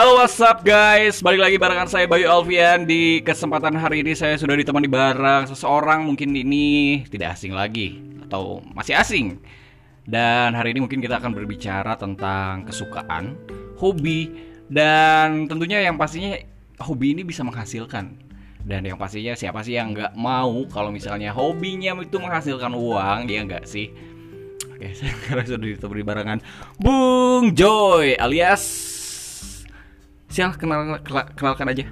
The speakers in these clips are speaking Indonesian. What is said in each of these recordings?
Halo what's up guys? Balik lagi barengan saya Bayu Alfian. Di kesempatan hari ini saya sudah ditemani bareng Seseorang mungkin ini tidak asing lagi Atau masih asing. Dan hari ini mungkin kita akan berbicara tentang kesukaan Hobi Dan tentunya yang pastinya Hobi ini bisa menghasilkan. Dan yang pastinya siapa sih yang nggak mau Kalau misalnya hobinya itu menghasilkan uang Dia nggak sih? Oke, sekarang sudah ditemani barengan Bung Joy alias Sial, kenal, kenal- kenalkan aja.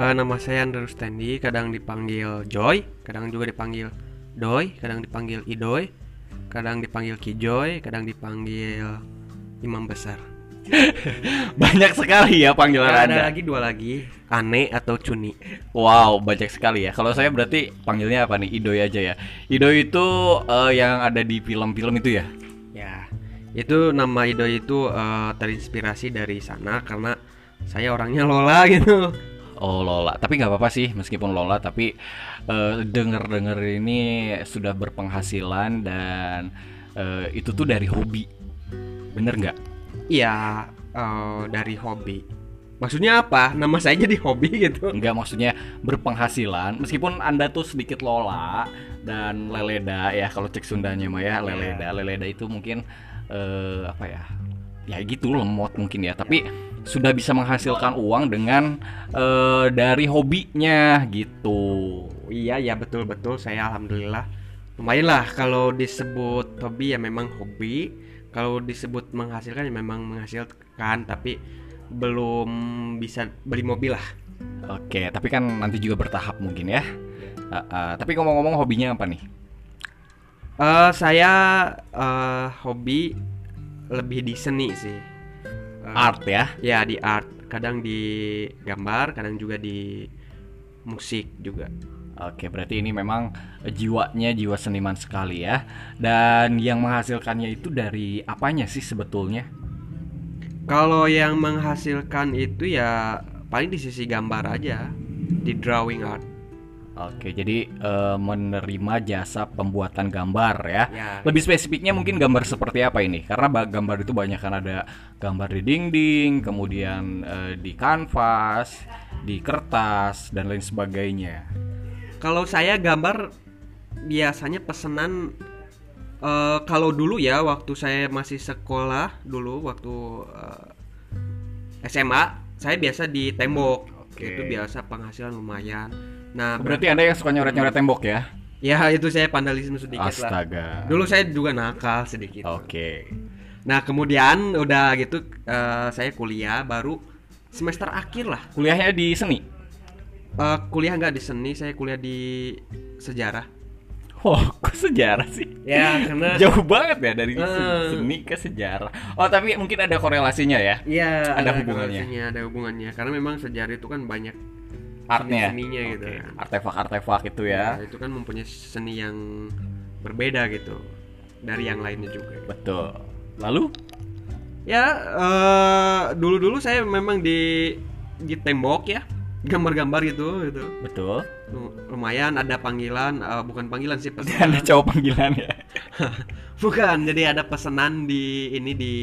Eh, nama saya Andrew Standi, kadang dipanggil Joy, kadang juga dipanggil Doi, kadang dipanggil Idoy, kadang dipanggil Kijoy, kadang dipanggil Imam Besar. Banyak sekali ya panggilan Ya, Anda. ada lagi dua lagi, Ane atau Cuni. Wow, banyak sekali ya. Kalau saya berarti panggilnya apa nih? Idoy aja ya. Idoy itu eh, yang ada di film-film itu ya. Ya, itu nama Idoy itu eh, terinspirasi dari sana karena saya orangnya Lola gitu. Oh Lola, tapi nggak apa-apa sih meskipun Lola, tapi eh, denger-denger ini sudah berpenghasilan dan eh, itu tuh dari hobi, bener nggak? Iya, eh, dari hobi. Maksudnya apa? Nama saya jadi hobi gitu. Enggak maksudnya berpenghasilan meskipun Anda tuh sedikit lola dan leleda ya kalau cek Sundanya mah ya leleda. Leleda itu mungkin eh, apa ya? Ya gitu lemot mungkin ya, tapi sudah bisa menghasilkan uang dengan eh, dari hobinya gitu. Iya ya betul betul saya alhamdulillah lumayan lah kalau disebut hobi ya memang hobi kalau disebut menghasilkan ya memang menghasilkan tapi belum bisa beli mobil lah Oke, tapi kan nanti juga bertahap mungkin ya. Eh, eh, tapi ngomong-ngomong hobinya apa nih? Eh saya eh, hobi lebih di seni sih Art ya. ya di art kadang di gambar kadang juga di musik juga Oke, berarti ini memang jiwanya jiwa seniman sekali ya. Dan yang menghasilkannya itu dari apanya sih sebetulnya? kalau yang menghasilkan itu ya paling di sisi gambar aja di drawing art Oke, jadi eh, menerima jasa pembuatan gambar ya. Ya. Lebih spesifiknya mungkin gambar seperti apa ini? Karena ba- gambar itu banyak kan ada gambar di dinding, kemudian eh, di kanvas, di kertas dan lain sebagainya. Kalau saya gambar biasanya pesanan eh, kalau dulu ya waktu saya masih sekolah dulu waktu eh, SMA saya biasa di tembok Oke. itu biasa penghasilan lumayan. Nah Berarti Anda yang suka nyoret-nyoret tembok ya? ya itu saya vandalisme sedikit lah. Astaga. Dulu saya juga nakal sedikit. Oke. Nah kemudian udah gitu eh, saya kuliah baru semester akhir lah. Kuliahnya di seni. Eh, kuliah nggak di seni saya kuliah di sejarah. Oh, kok sejarah sih? Ya karena Jauh banget ya dari Eh. seni ke sejarah. Oh, tapi mungkin ada korelasinya ya? Iya, Ada hubungannya. korelasinya, ada hubungannya. Karena memang sejarah itu kan banyak Artnya. seninya gitu. Oke, kan. Artefak-artefak itu ya. Nah, itu kan mempunyai seni yang berbeda gitu dari yang lainnya juga. Betul. Lalu? Ya, eh, dulu-dulu saya memang di di tembok ya, gambar-gambar gitu gitu. Betul. Lu- Lumayan ada panggilan, eh, bukan panggilan sih Ada pesanan. cowok panggilan ya. bukan, jadi ada pesanan di ini di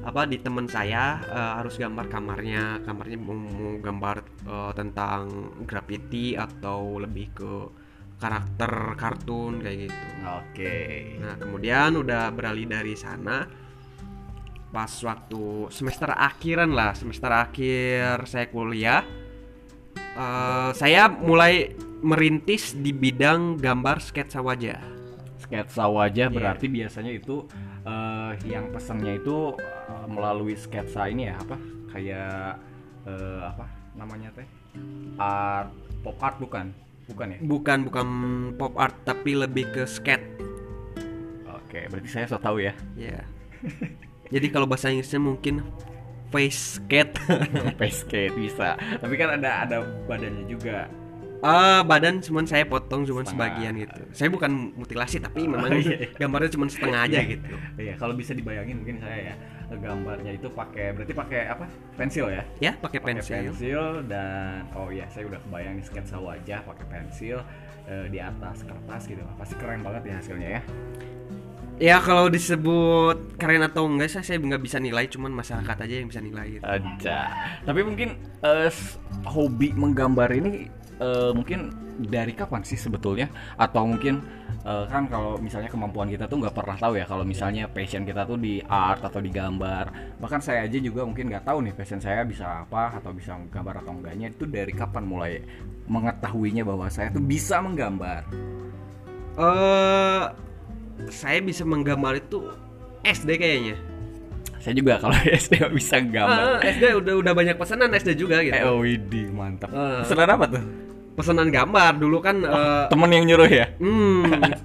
apa di teman saya eh, harus gambar kamarnya kamarnya mau, mau gambar eh, tentang graffiti atau lebih ke karakter kartun kayak gitu Oke. nah kemudian udah beralih dari sana pas waktu semester akhiran lah semester akhir saya kuliah eh, saya mulai merintis di bidang gambar sketsa wajah Sketsa wajah Iya. berarti biasanya itu eh, yang pesannya itu melalui sketsa ini ya apa? Kayak eh, apa namanya teh? Art pop art bukan? Bukan ya? bukan bukan pop art tapi lebih ke skate Oke, berarti saya so tahu ya. ya jadi kalau bahasa Inggrisnya mungkin face skate Face skate bisa. Tapi kan ada ada badannya juga. Ah, badan cuman saya potong cuman Setengah. sebagian gitu. Saya bukan mutilasi tapi memang iya. gambarnya cuman setengah aja Iya. gitu. Iya, kalau bisa dibayangin mungkin saya ya gambarnya itu pakai berarti pakai apa? Pensil ya? Ya, pakai pensil. pensil dan oh iya saya udah kebayang nih sketsa wajah pakai pensil eh, di atas kertas gitu. Pasti keren banget ya hasilnya ya. Ya kalau disebut keren atau enggak saya saya nggak bisa nilai, cuman masyarakat aja yang bisa nilai. Gitu. Aja. Tapi mungkin s- hobi menggambar ini eh, mungkin dari kapan sih sebetulnya? Atau mungkin eh, kan kalau misalnya kemampuan kita tuh nggak pernah tahu ya kalau misalnya passion kita tuh di art atau di gambar. Bahkan saya aja juga mungkin nggak tahu nih passion saya bisa apa atau bisa menggambar atau enggaknya itu dari kapan mulai mengetahuinya bahwa saya tuh bisa menggambar. Eh, saya bisa menggambar itu SD kayaknya. Saya juga kalau SD bisa gambar. Ah, SD udah udah banyak pesanan SD juga gitu. Eh, oh, widih, mantap. Eh. Pesanan apa tuh? Pesanan gambar dulu kan. eh, Temen yang nyuruh ya? hmm,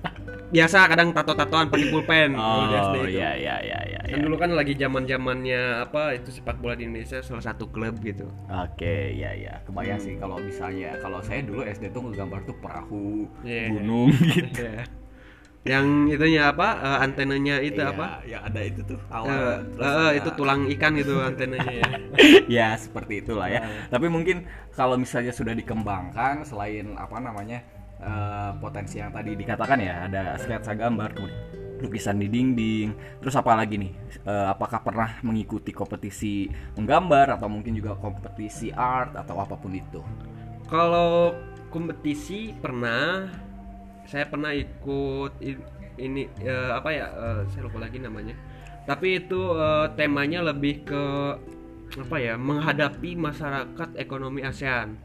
biasa kadang tato-tatoan pakai pulpen Oh iya iya iya iya. Kan dulu kan lagi zaman zamannya apa itu sepak bola di Indonesia salah satu klub gitu. Oke, ya ya. Kebayang sih kalau misalnya kalau saya dulu SD tuh ngegambar tuh perahu, Iya. gunung gitu. Ya. Yang itunya apa? eh, antenanya itu Iya, apa? Ya ada itu tuh awal. terus eh, ada- itu tulang ikan gitu antenanya ya. ya seperti itulah ya. Tapi mungkin kalau misalnya sudah dikembangkan selain apa namanya eh, potensi yang tadi dikatakan ya ada sketsa gambar kemudian lukisan di dinding. Terus apa lagi nih? Eh, apakah pernah mengikuti kompetisi menggambar atau mungkin juga kompetisi art atau apa pun itu? Kalau kompetisi pernah saya pernah ikut ini eh, apa ya eh, saya lupa lagi namanya. Tapi itu eh, temanya lebih ke apa ya menghadapi masyarakat ekonomi ASEAN.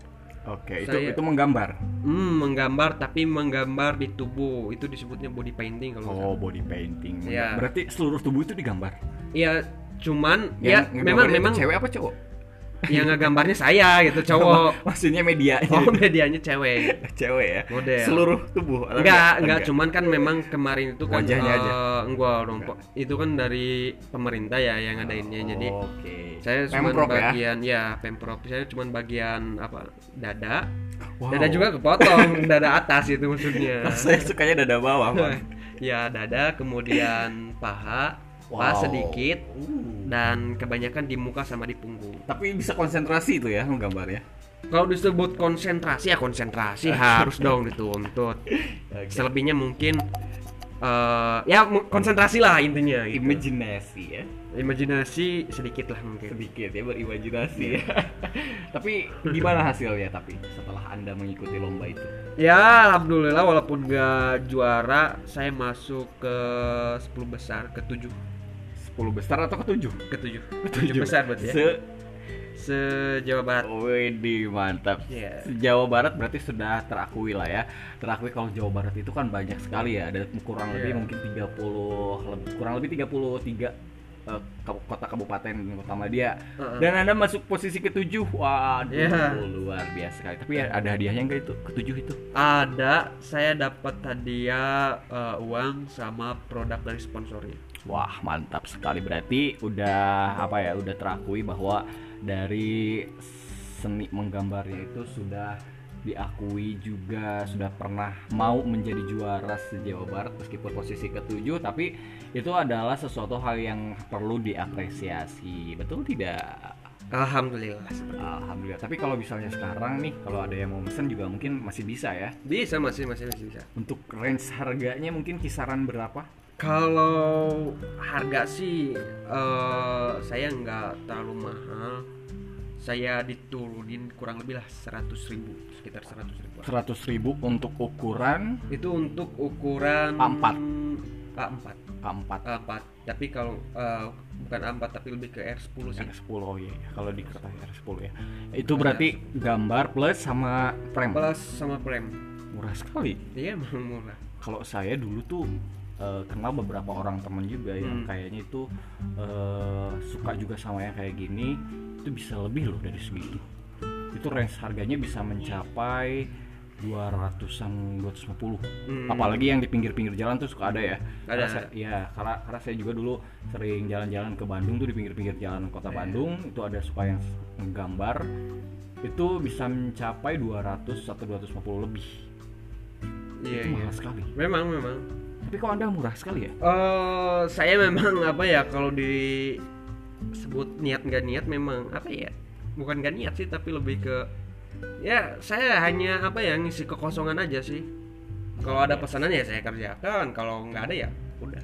Oke, itu Saya- itu menggambar. Hmm, menggambar tapi menggambar di tubuh itu disebutnya body painting kalau Oh, body painting. Iya. Berarti seluruh tubuh itu digambar. Iya, cuman Yang ya memang memang itu cewek apa cowok? yang ngegambarnya saya gitu cowok. Maksudnya media. Oh, medianya cewek. cewek ya. Model. Seluruh tubuh. atau Enggak, enggak, cuman kan memang kemarin itu kan Wajahnya eh, aja? enggak dong, Pak. Itu kan dari pemerintah ya yang ngadainnya. Jadi Oke. saya cuma ya. bagian ya? Pemprov. Saya cuma bagian apa? Dada. Wow. Dada juga kepotong, dada atas itu maksudnya. Saya sukanya dada bawah, ya, dada, kemudian paha, Wow. sedikit Uh. dan kebanyakan di muka sama di punggung. Tapi bisa konsentrasi itu ya menggambarnya. Kalau disebut konsentrasi ya konsentrasi harus dong dituntut. Selebihnya mungkin eh ya konsentrasi lah intinya. Gitu. Imajinasi ya. Imajinasi sedikit lah mungkin. Sedikit ya berimajinasi ya. tapi gimana hasilnya tapi setelah Anda mengikuti lomba itu? Ya alhamdulillah walaupun gak juara saya masuk ke 10 besar ke 7 10 besar atau ketujuh? ke 7 Ketujuh. besar berarti ya. Se Se Jawa Barat. Widih mantap. Iya. Jawa Barat berarti sudah terakui lah ya. Terakui kalau Jawa Barat itu kan banyak sekali ya. Ada kurang lebih Iya. mungkin 30 lebih- kurang lebih 33 eh, kabu- kota kabupaten kota Madia. Heeh. Dan Anda masuk posisi ketujuh. Waduh, Iya. luar biasa sekali. Tapi ya, ada hadiahnya enggak itu? Ketujuh itu? Ada saya dapat hadiah eh, uang sama produk dari sponsornya. Wah, mantap sekali. Berarti udah apa ya? Udah terakui bahwa dari seni menggambarnya itu sudah diakui juga sudah pernah mau menjadi juara se-Jawa Barat meskipun posisi ketujuh tapi itu adalah sesuatu hal yang perlu diapresiasi betul tidak Alhamdulillah. Alhamdulillah tapi kalau misalnya sekarang nih kalau ada yang mau pesen juga mungkin masih bisa ya Bisa masih masih masih bisa. untuk range harganya mungkin kisaran berapa Kalau harga sih eh, saya nggak terlalu mahal. Saya diturunin kurang lebih lah 100 ribu sekitar 100 ribu. 100.000 ribu untuk ukuran Itu untuk ukuran A4. A4 A4 A4. Tapi kalau eh, bukan A4 tapi lebih ke R10 sih. R10 oh iya iya. kalau di kertas R10 ya itu berarti gambar plus sama frame Plus sama frame. murah sekali Iya murah. kalau saya dulu tuh eh, kenal beberapa orang teman juga yang Hmm. kayaknya itu eh, suka juga sama yang kayak gini itu bisa lebih loh dari segitu itu range harganya bisa mencapai 200-an 250 Hmm. apalagi yang di pinggir-pinggir jalan tuh suka ada ya Ada. Karena saya- ya karena karena saya juga dulu sering jalan-jalan ke Bandung tuh di pinggir-pinggir jalan kota Iya. Bandung itu ada suka yang menggambar itu bisa mencapai 200 atau 250 lebih Iya itu iya. mahal sekali Memang memang. Tapi kok anda murah sekali ya? Eh saya memang apa ya kalau disebut niat nggak niat memang apa ya bukan nggak niat sih tapi lebih ke ya saya hanya apa ya ngisi kekosongan aja sih. Kalau ada pesanan ya saya kerjakan kalau nggak ada ya udah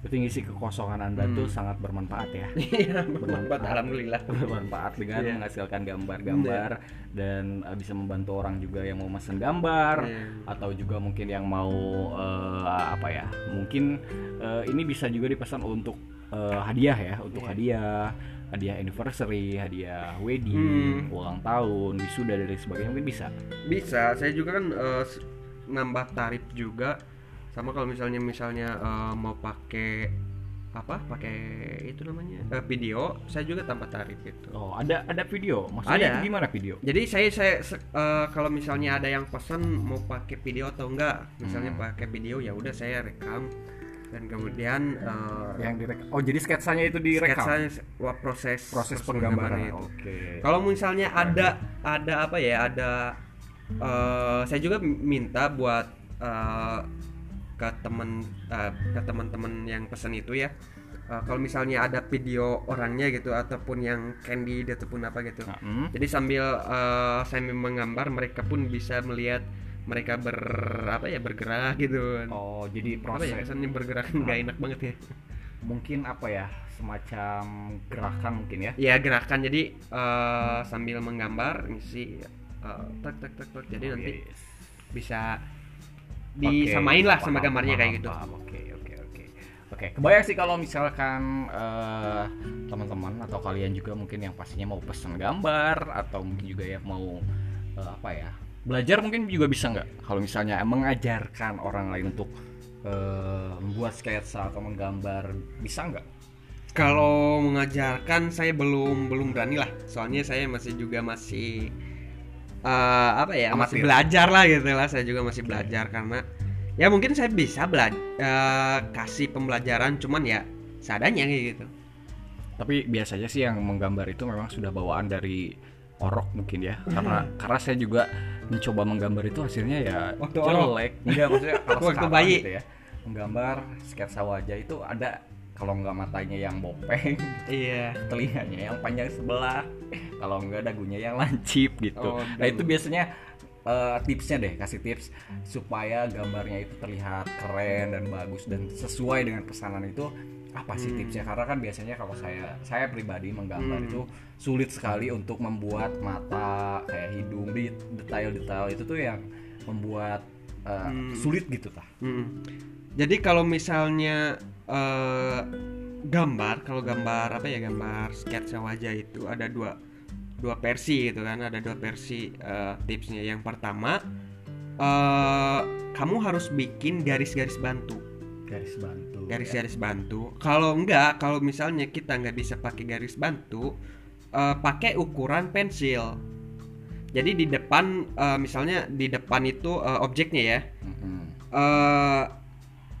Berarti ngisi kekosongan Anda Hmm. tuh sangat bermanfaat ya. Iya, bermanfaat alhamdulillah. bermanfaat dengan Iya. menghasilkan gambar-gambar dan uh, bisa membantu orang juga yang mau mesen gambar Iya. atau juga mungkin yang mau uh, apa ya mungkin uh, ini bisa juga dipesan untuk uh, hadiah ya untuk Iya. hadiah hadiah anniversary hadiah wedding Hmm. ulang tahun wisuda dan lain sebagainya mungkin bisa Bisa, saya juga kan s- nambah tarif juga sama kalau misalnya misalnya eh, mau pakai apa? Pakai itu namanya eh, video, saya juga tambah tarif itu. oh ada ada video maksudnya Ada. gimana video Jadi saya saya eh, kalau misalnya ada yang pesan mau pakai video atau enggak, misalnya Hmm. pakai video ya udah saya rekam dan kemudian eh, yang direk oh jadi sketsanya itu direkam sketsanya se- wah, proses proses proses penggambaran oke Kalau misalnya ada ada apa ya ada eh, saya juga minta buat eh, ke teman eh, ke teman-teman yang pesan itu ya. Eh, kalau misalnya ada video orangnya gitu ataupun yang candy ataupun apa gitu. Nah, hmm. Jadi sambil eh, sambil menggambar mereka pun bisa melihat mereka ber apa ya bergerak gitu. oh jadi apa ya proses kesannya bergerak nggak enak banget ya. mungkin apa ya semacam gerakan mungkin ya Ya gerakan jadi eh, sambil menggambar ngisi eh, tak tak tak tak jadi Oh, nanti iya, yes. bisa Disamain lah sama gambarnya kayak gitu. Oke, oke, oke. Oke, kebayang sih kalau misalkan eh, teman-teman atau kalian juga mungkin yang pastinya mau pesen gambar atau mungkin juga yang mau eh, apa ya belajar mungkin juga bisa nggak kalau misalnya mengajarkan orang lain untuk eh, membuat sketsa atau menggambar bisa nggak? Kalau mengajarkan saya belum belum berani lah. Soalnya saya masih juga masih eh, apa ya masih Amatir. belajar lah gitu lah. Saya juga masih belajar karena ya mungkin saya bisa belajar kasih pembelajaran cuman ya seadanya kayak gitu. Tapi biasanya sih yang menggambar itu memang sudah bawaan dari orok mungkin ya karena karena saya juga mencoba menggambar itu hasilnya ya Waktu orok? jelek enggak maksudnya kalau Waktu sekarang bayi? gitu ya menggambar sketsa wajah itu ada kalau nggak matanya yang bopeng Iya. telinganya yang panjang sebelah kalau nggak dagunya yang lancip gitu Oh, nah itu biasanya eh, tipsnya deh kasih tips supaya gambarnya itu terlihat keren dan bagus dan sesuai dengan pesanan itu apa sih Hmm. tipsnya karena kan biasanya kalau saya saya pribadi menggambar Hmm. itu sulit sekali untuk membuat mata kayak hidung di detail-detail itu tuh yang membuat eh, Hmm. sulit gitu tah Mm. Jadi kalau misalnya eh, gambar, kalau gambar apa ya gambar sketsa wajah itu ada dua dua versi gitu kan, ada dua versi eh, tipsnya. Yang pertama eh, kamu harus bikin garis-garis bantu, garis bantu garis-garis bantu. Kalau enggak, kalau misalnya kita nggak bisa pakai garis bantu, eh, pakai ukuran pensil. Jadi di depan, eh, misalnya di depan itu eh, objeknya ya, Mhm. eh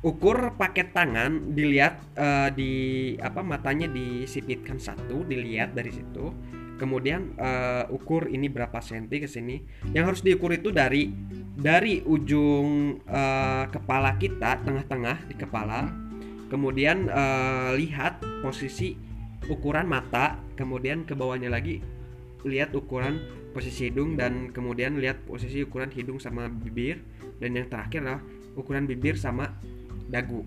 ukur pakai tangan dilihat eh, di apa matanya disipitkan satu dilihat dari situ. Kemudian eh, ukur ini berapa senti ke sini. Yang harus diukur itu dari dari ujung eh, kepala kita tengah-tengah di kepala. Kemudian eh, lihat posisi ukuran mata kemudian ke bawahnya lagi lihat ukuran posisi hidung dan kemudian lihat posisi ukuran hidung sama bibir. Dan yang terakhir adalah ukuran bibir sama dagu.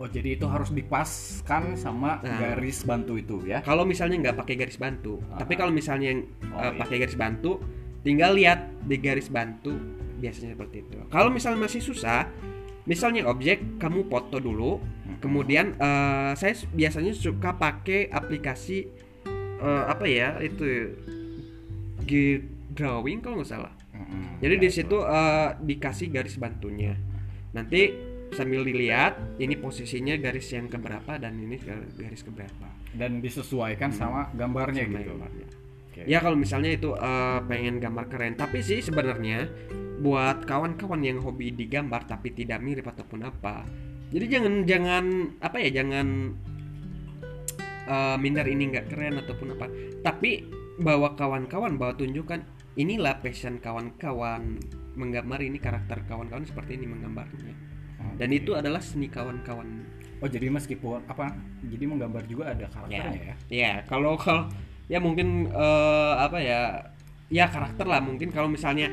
Oh jadi itu harus dipaskan sama Nah. garis bantu itu ya? Kalau misalnya nggak pakai garis bantu, Ah. tapi kalau misalnya yang Oh, eh, iya. pakai garis bantu, tinggal lihat di garis bantu biasanya seperti itu. Kalau misalnya masih susah, misalnya objek kamu foto dulu, kemudian eh, saya biasanya suka pakai aplikasi eh, apa ya itu Gear drawing kalau nggak salah. Mm-mm. Jadi Ya, di itu. situ eh, dikasih garis bantunya. Nanti sambil dilihat ini posisinya garis yang keberapa dan ini garis keberapa. dan disesuaikan sama gambarnya Sama gitu. gambarnya. Oke. Ya kalau misalnya itu eh, pengen gambar keren, tapi sih sebenarnya buat kawan-kawan yang hobi digambar tapi tidak mirip ataupun apa. Jadi jangan jangan apa ya jangan eh, minder ini nggak keren ataupun apa. Tapi bawa kawan-kawan bawa tunjukkan inilah passion kawan-kawan menggambar ini karakter kawan-kawan seperti ini menggambarnya. Dan itu adalah seni kawan-kawan. Oh jadi meskipun apa? Jadi menggambar juga ada karakternya ya? Ya, kalau kalau ya mungkin eh, apa ya? Ya karakter lah mungkin kalau misalnya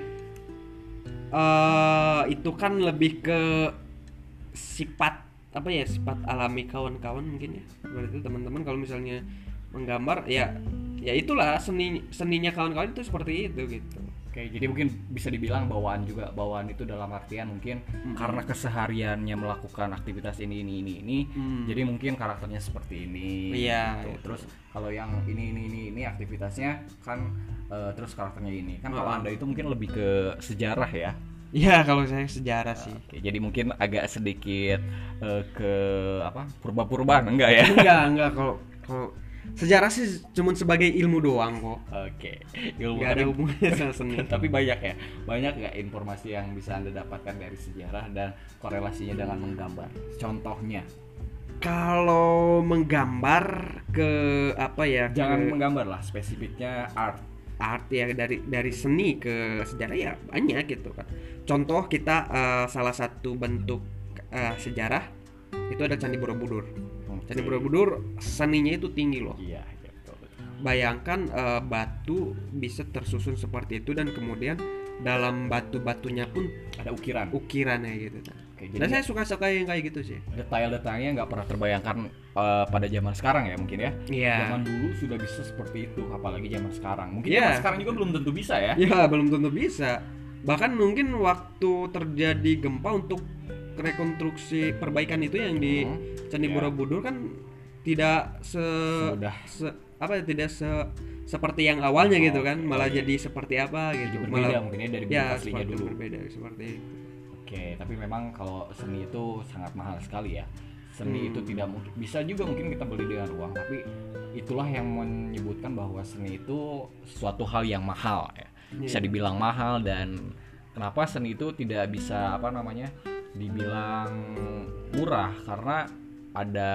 eh itu kan lebih ke sifat apa ya sifat alami kawan-kawan mungkin ya berarti teman-teman kalau misalnya menggambar ya ya itulah seni seninya kawan-kawan itu seperti itu gitu Oke, jadi mungkin bisa dibilang bawaan juga bawaan itu dalam artian mungkin karena kesehariannya melakukan aktivitas ini ini ini ini, Hmm. jadi mungkin karakternya seperti ini. Iya, gitu. iya. Terus kalau yang ini ini ini ini aktivitasnya kan eh, terus karakternya ini. Kan kalau anda itu mungkin lebih ke sejarah ya. ya kalau saya sejarah sih Oke, jadi mungkin agak sedikit eh, ke apa purba-purba enggak ya? enggak enggak kalau kalau sejarah sih cuma sebagai ilmu doang kok. Oke, ilmu nggak ada tapi- hubungannya sama seni. Tapi banyak ya banyak nggak informasi yang bisa anda dapatkan dari sejarah dan korelasinya dengan menggambar? Contohnya? Kalau menggambar ke apa ya jangan ke menggambar lah spesifiknya art. Art ya dari dari seni ke sejarah ya banyak gitu kan. Contoh kita eh, salah satu bentuk eh, sejarah itu ada candi borobudur candi borobudur seninya itu tinggi loh. Iya iya, betul, bayangkan eh, batu bisa tersusun seperti itu dan kemudian dalam batu-batunya pun ada ukiran. ukirannya gitu. Oke, dan saya suka-suka yang kayak gitu sih. Detail-detailnya nggak pernah terbayangkan eh, pada zaman sekarang ya mungkin ya. Iya. zaman dulu sudah bisa seperti itu apalagi zaman sekarang. Mungkin Iya. zaman sekarang juga belum tentu bisa ya. Ya belum tentu bisa. Bahkan mungkin waktu terjadi gempa untuk rekonstruksi perbaikan itu yang di Hmm, Candi ya. Borobudur kan tidak se, Sudah. se- apa ya, tidak se seperti yang awalnya gitu kan, Oke. malah jadi seperti apa gitu. Jadi berbeda malah mungkin ya dari bentuk ya aslinya dulu berbeda seperti itu. Oke, tapi memang kalau seni itu sangat mahal sekali ya. Seni Hmm. itu tidak mungkin bisa juga mungkin kita beli dengan uang, tapi itulah yang menyebutkan bahwa seni itu suatu hal yang mahal ya. Bisa Iya. dibilang mahal dan kenapa seni itu tidak bisa apa namanya? Dibilang murah karena ada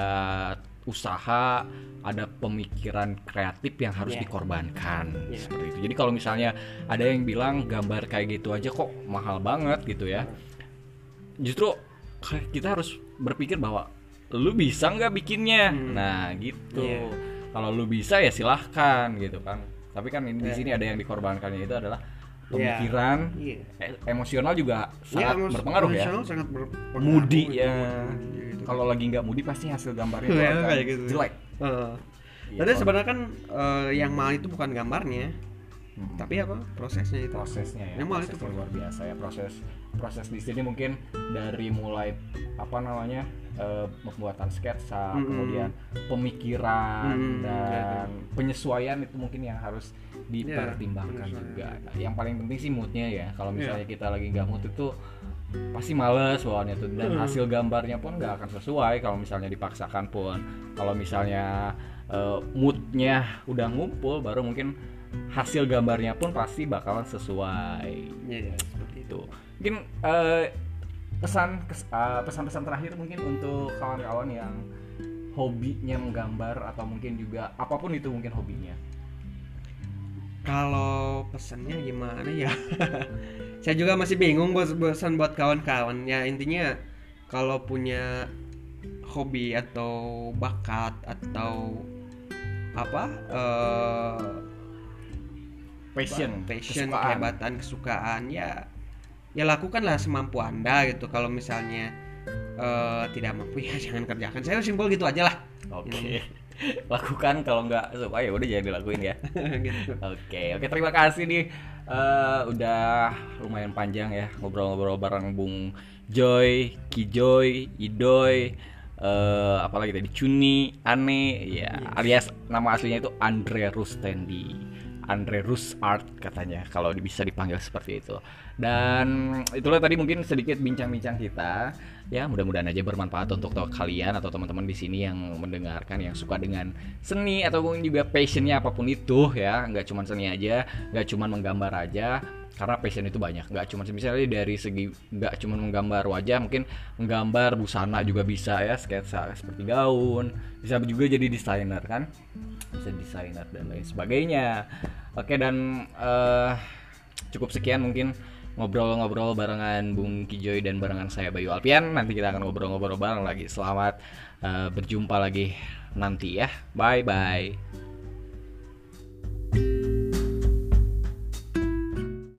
usaha, ada pemikiran kreatif yang harus Iya. dikorbankan Iya. seperti itu. Jadi kalau misalnya ada yang bilang gambar kayak gitu aja kok mahal banget gitu ya justru kita harus berpikir bahwa lu bisa nggak bikinnya Hmm. nah gitu Iya. kalau lu bisa ya silahkan gitu kan tapi kan ini di Iya. sini ada yang dikorbankannya itu adalah. Pemikiran Iya. e- emosional juga sangat emos- berpengaruh ya emosional sangat berpengaruh Moody gitu, ya. moody gitu. kalau lagi nggak mudi pasti hasil gambarnya itu Iya, akan kayak gitu. jelek. Iya, Tapi kalau- sebenarnya kan eh, yang mahal itu bukan gambarnya, Hmm. tapi apa prosesnya itu. prosesnya ya Yang mahal itu luar biasa ya proses proses di sini mungkin dari mulai apa namanya eh, pembuatan sketsa Mm-mm. kemudian pemikiran Mm, dan penyesuaian itu mungkin yang harus dipertimbangkan penyesuaian. juga yang paling penting sih moodnya ya. Kalau Iya. misalnya kita lagi nggak mood itu pasti males bawaannya tuh. Dan hasil gambarnya pun nggak akan sesuai. Kalau misalnya dipaksakan pun. Kalau misalnya eh, moodnya udah ngumpul baru mungkin hasil gambarnya pun pasti bakalan sesuai. Iya, seperti itu. mungkin eh, pesan eh, pesan-pesan terakhir mungkin untuk kawan-kawan yang hobinya menggambar atau mungkin juga apa pun itu mungkin hobinya Kalau pesannya gimana ya? Saya juga masih bingung buat pesan buat kawan-kawan. Ya intinya kalau punya hobi atau bakat atau apa eh passion passion, kesukaan. kehebatan, kesukaan ya ya lakukanlah semampu anda gitu. Kalau misalnya eh, tidak mampu ya jangan kerjakan. Saya simpel gitu aja lah. oke lakukan kalau nggak suka ya udah jangan dilakuin ya gitu. Oke, oke terima kasih nih. Eh, udah lumayan panjang ya ngobrol-ngobrol bareng Bung Joy, Kijoy, Idoy, eh apalagi tadi Cuni, Ane, ya alias nama aslinya itu Andre Rustendi. Andre Rus Art katanya kalau bisa dipanggil seperti itu. Dan itulah tadi mungkin sedikit bincang-bincang kita. Ya, mudah-mudahan aja bermanfaat untuk kalian atau teman-teman di sini yang mendengarkan yang suka dengan seni ataupun juga passionnya apa pun itu ya, nggak cuma seni aja, nggak cuma menggambar aja. Karena passion itu banyak, nggak cuma misalnya dari segi nggak cuma menggambar wajah, mungkin menggambar busana juga bisa ya, sketsa seperti gaun, bisa juga jadi desainer kan bisa desainer dan lain sebagainya. Oke dan eh, cukup sekian mungkin ngobrol-ngobrol barengan Bung Kijoy dan barengan saya Bayu Alpian. Nanti kita akan ngobrol-ngobrol bareng lagi. Selamat eh, berjumpa lagi nanti ya. Bye bye.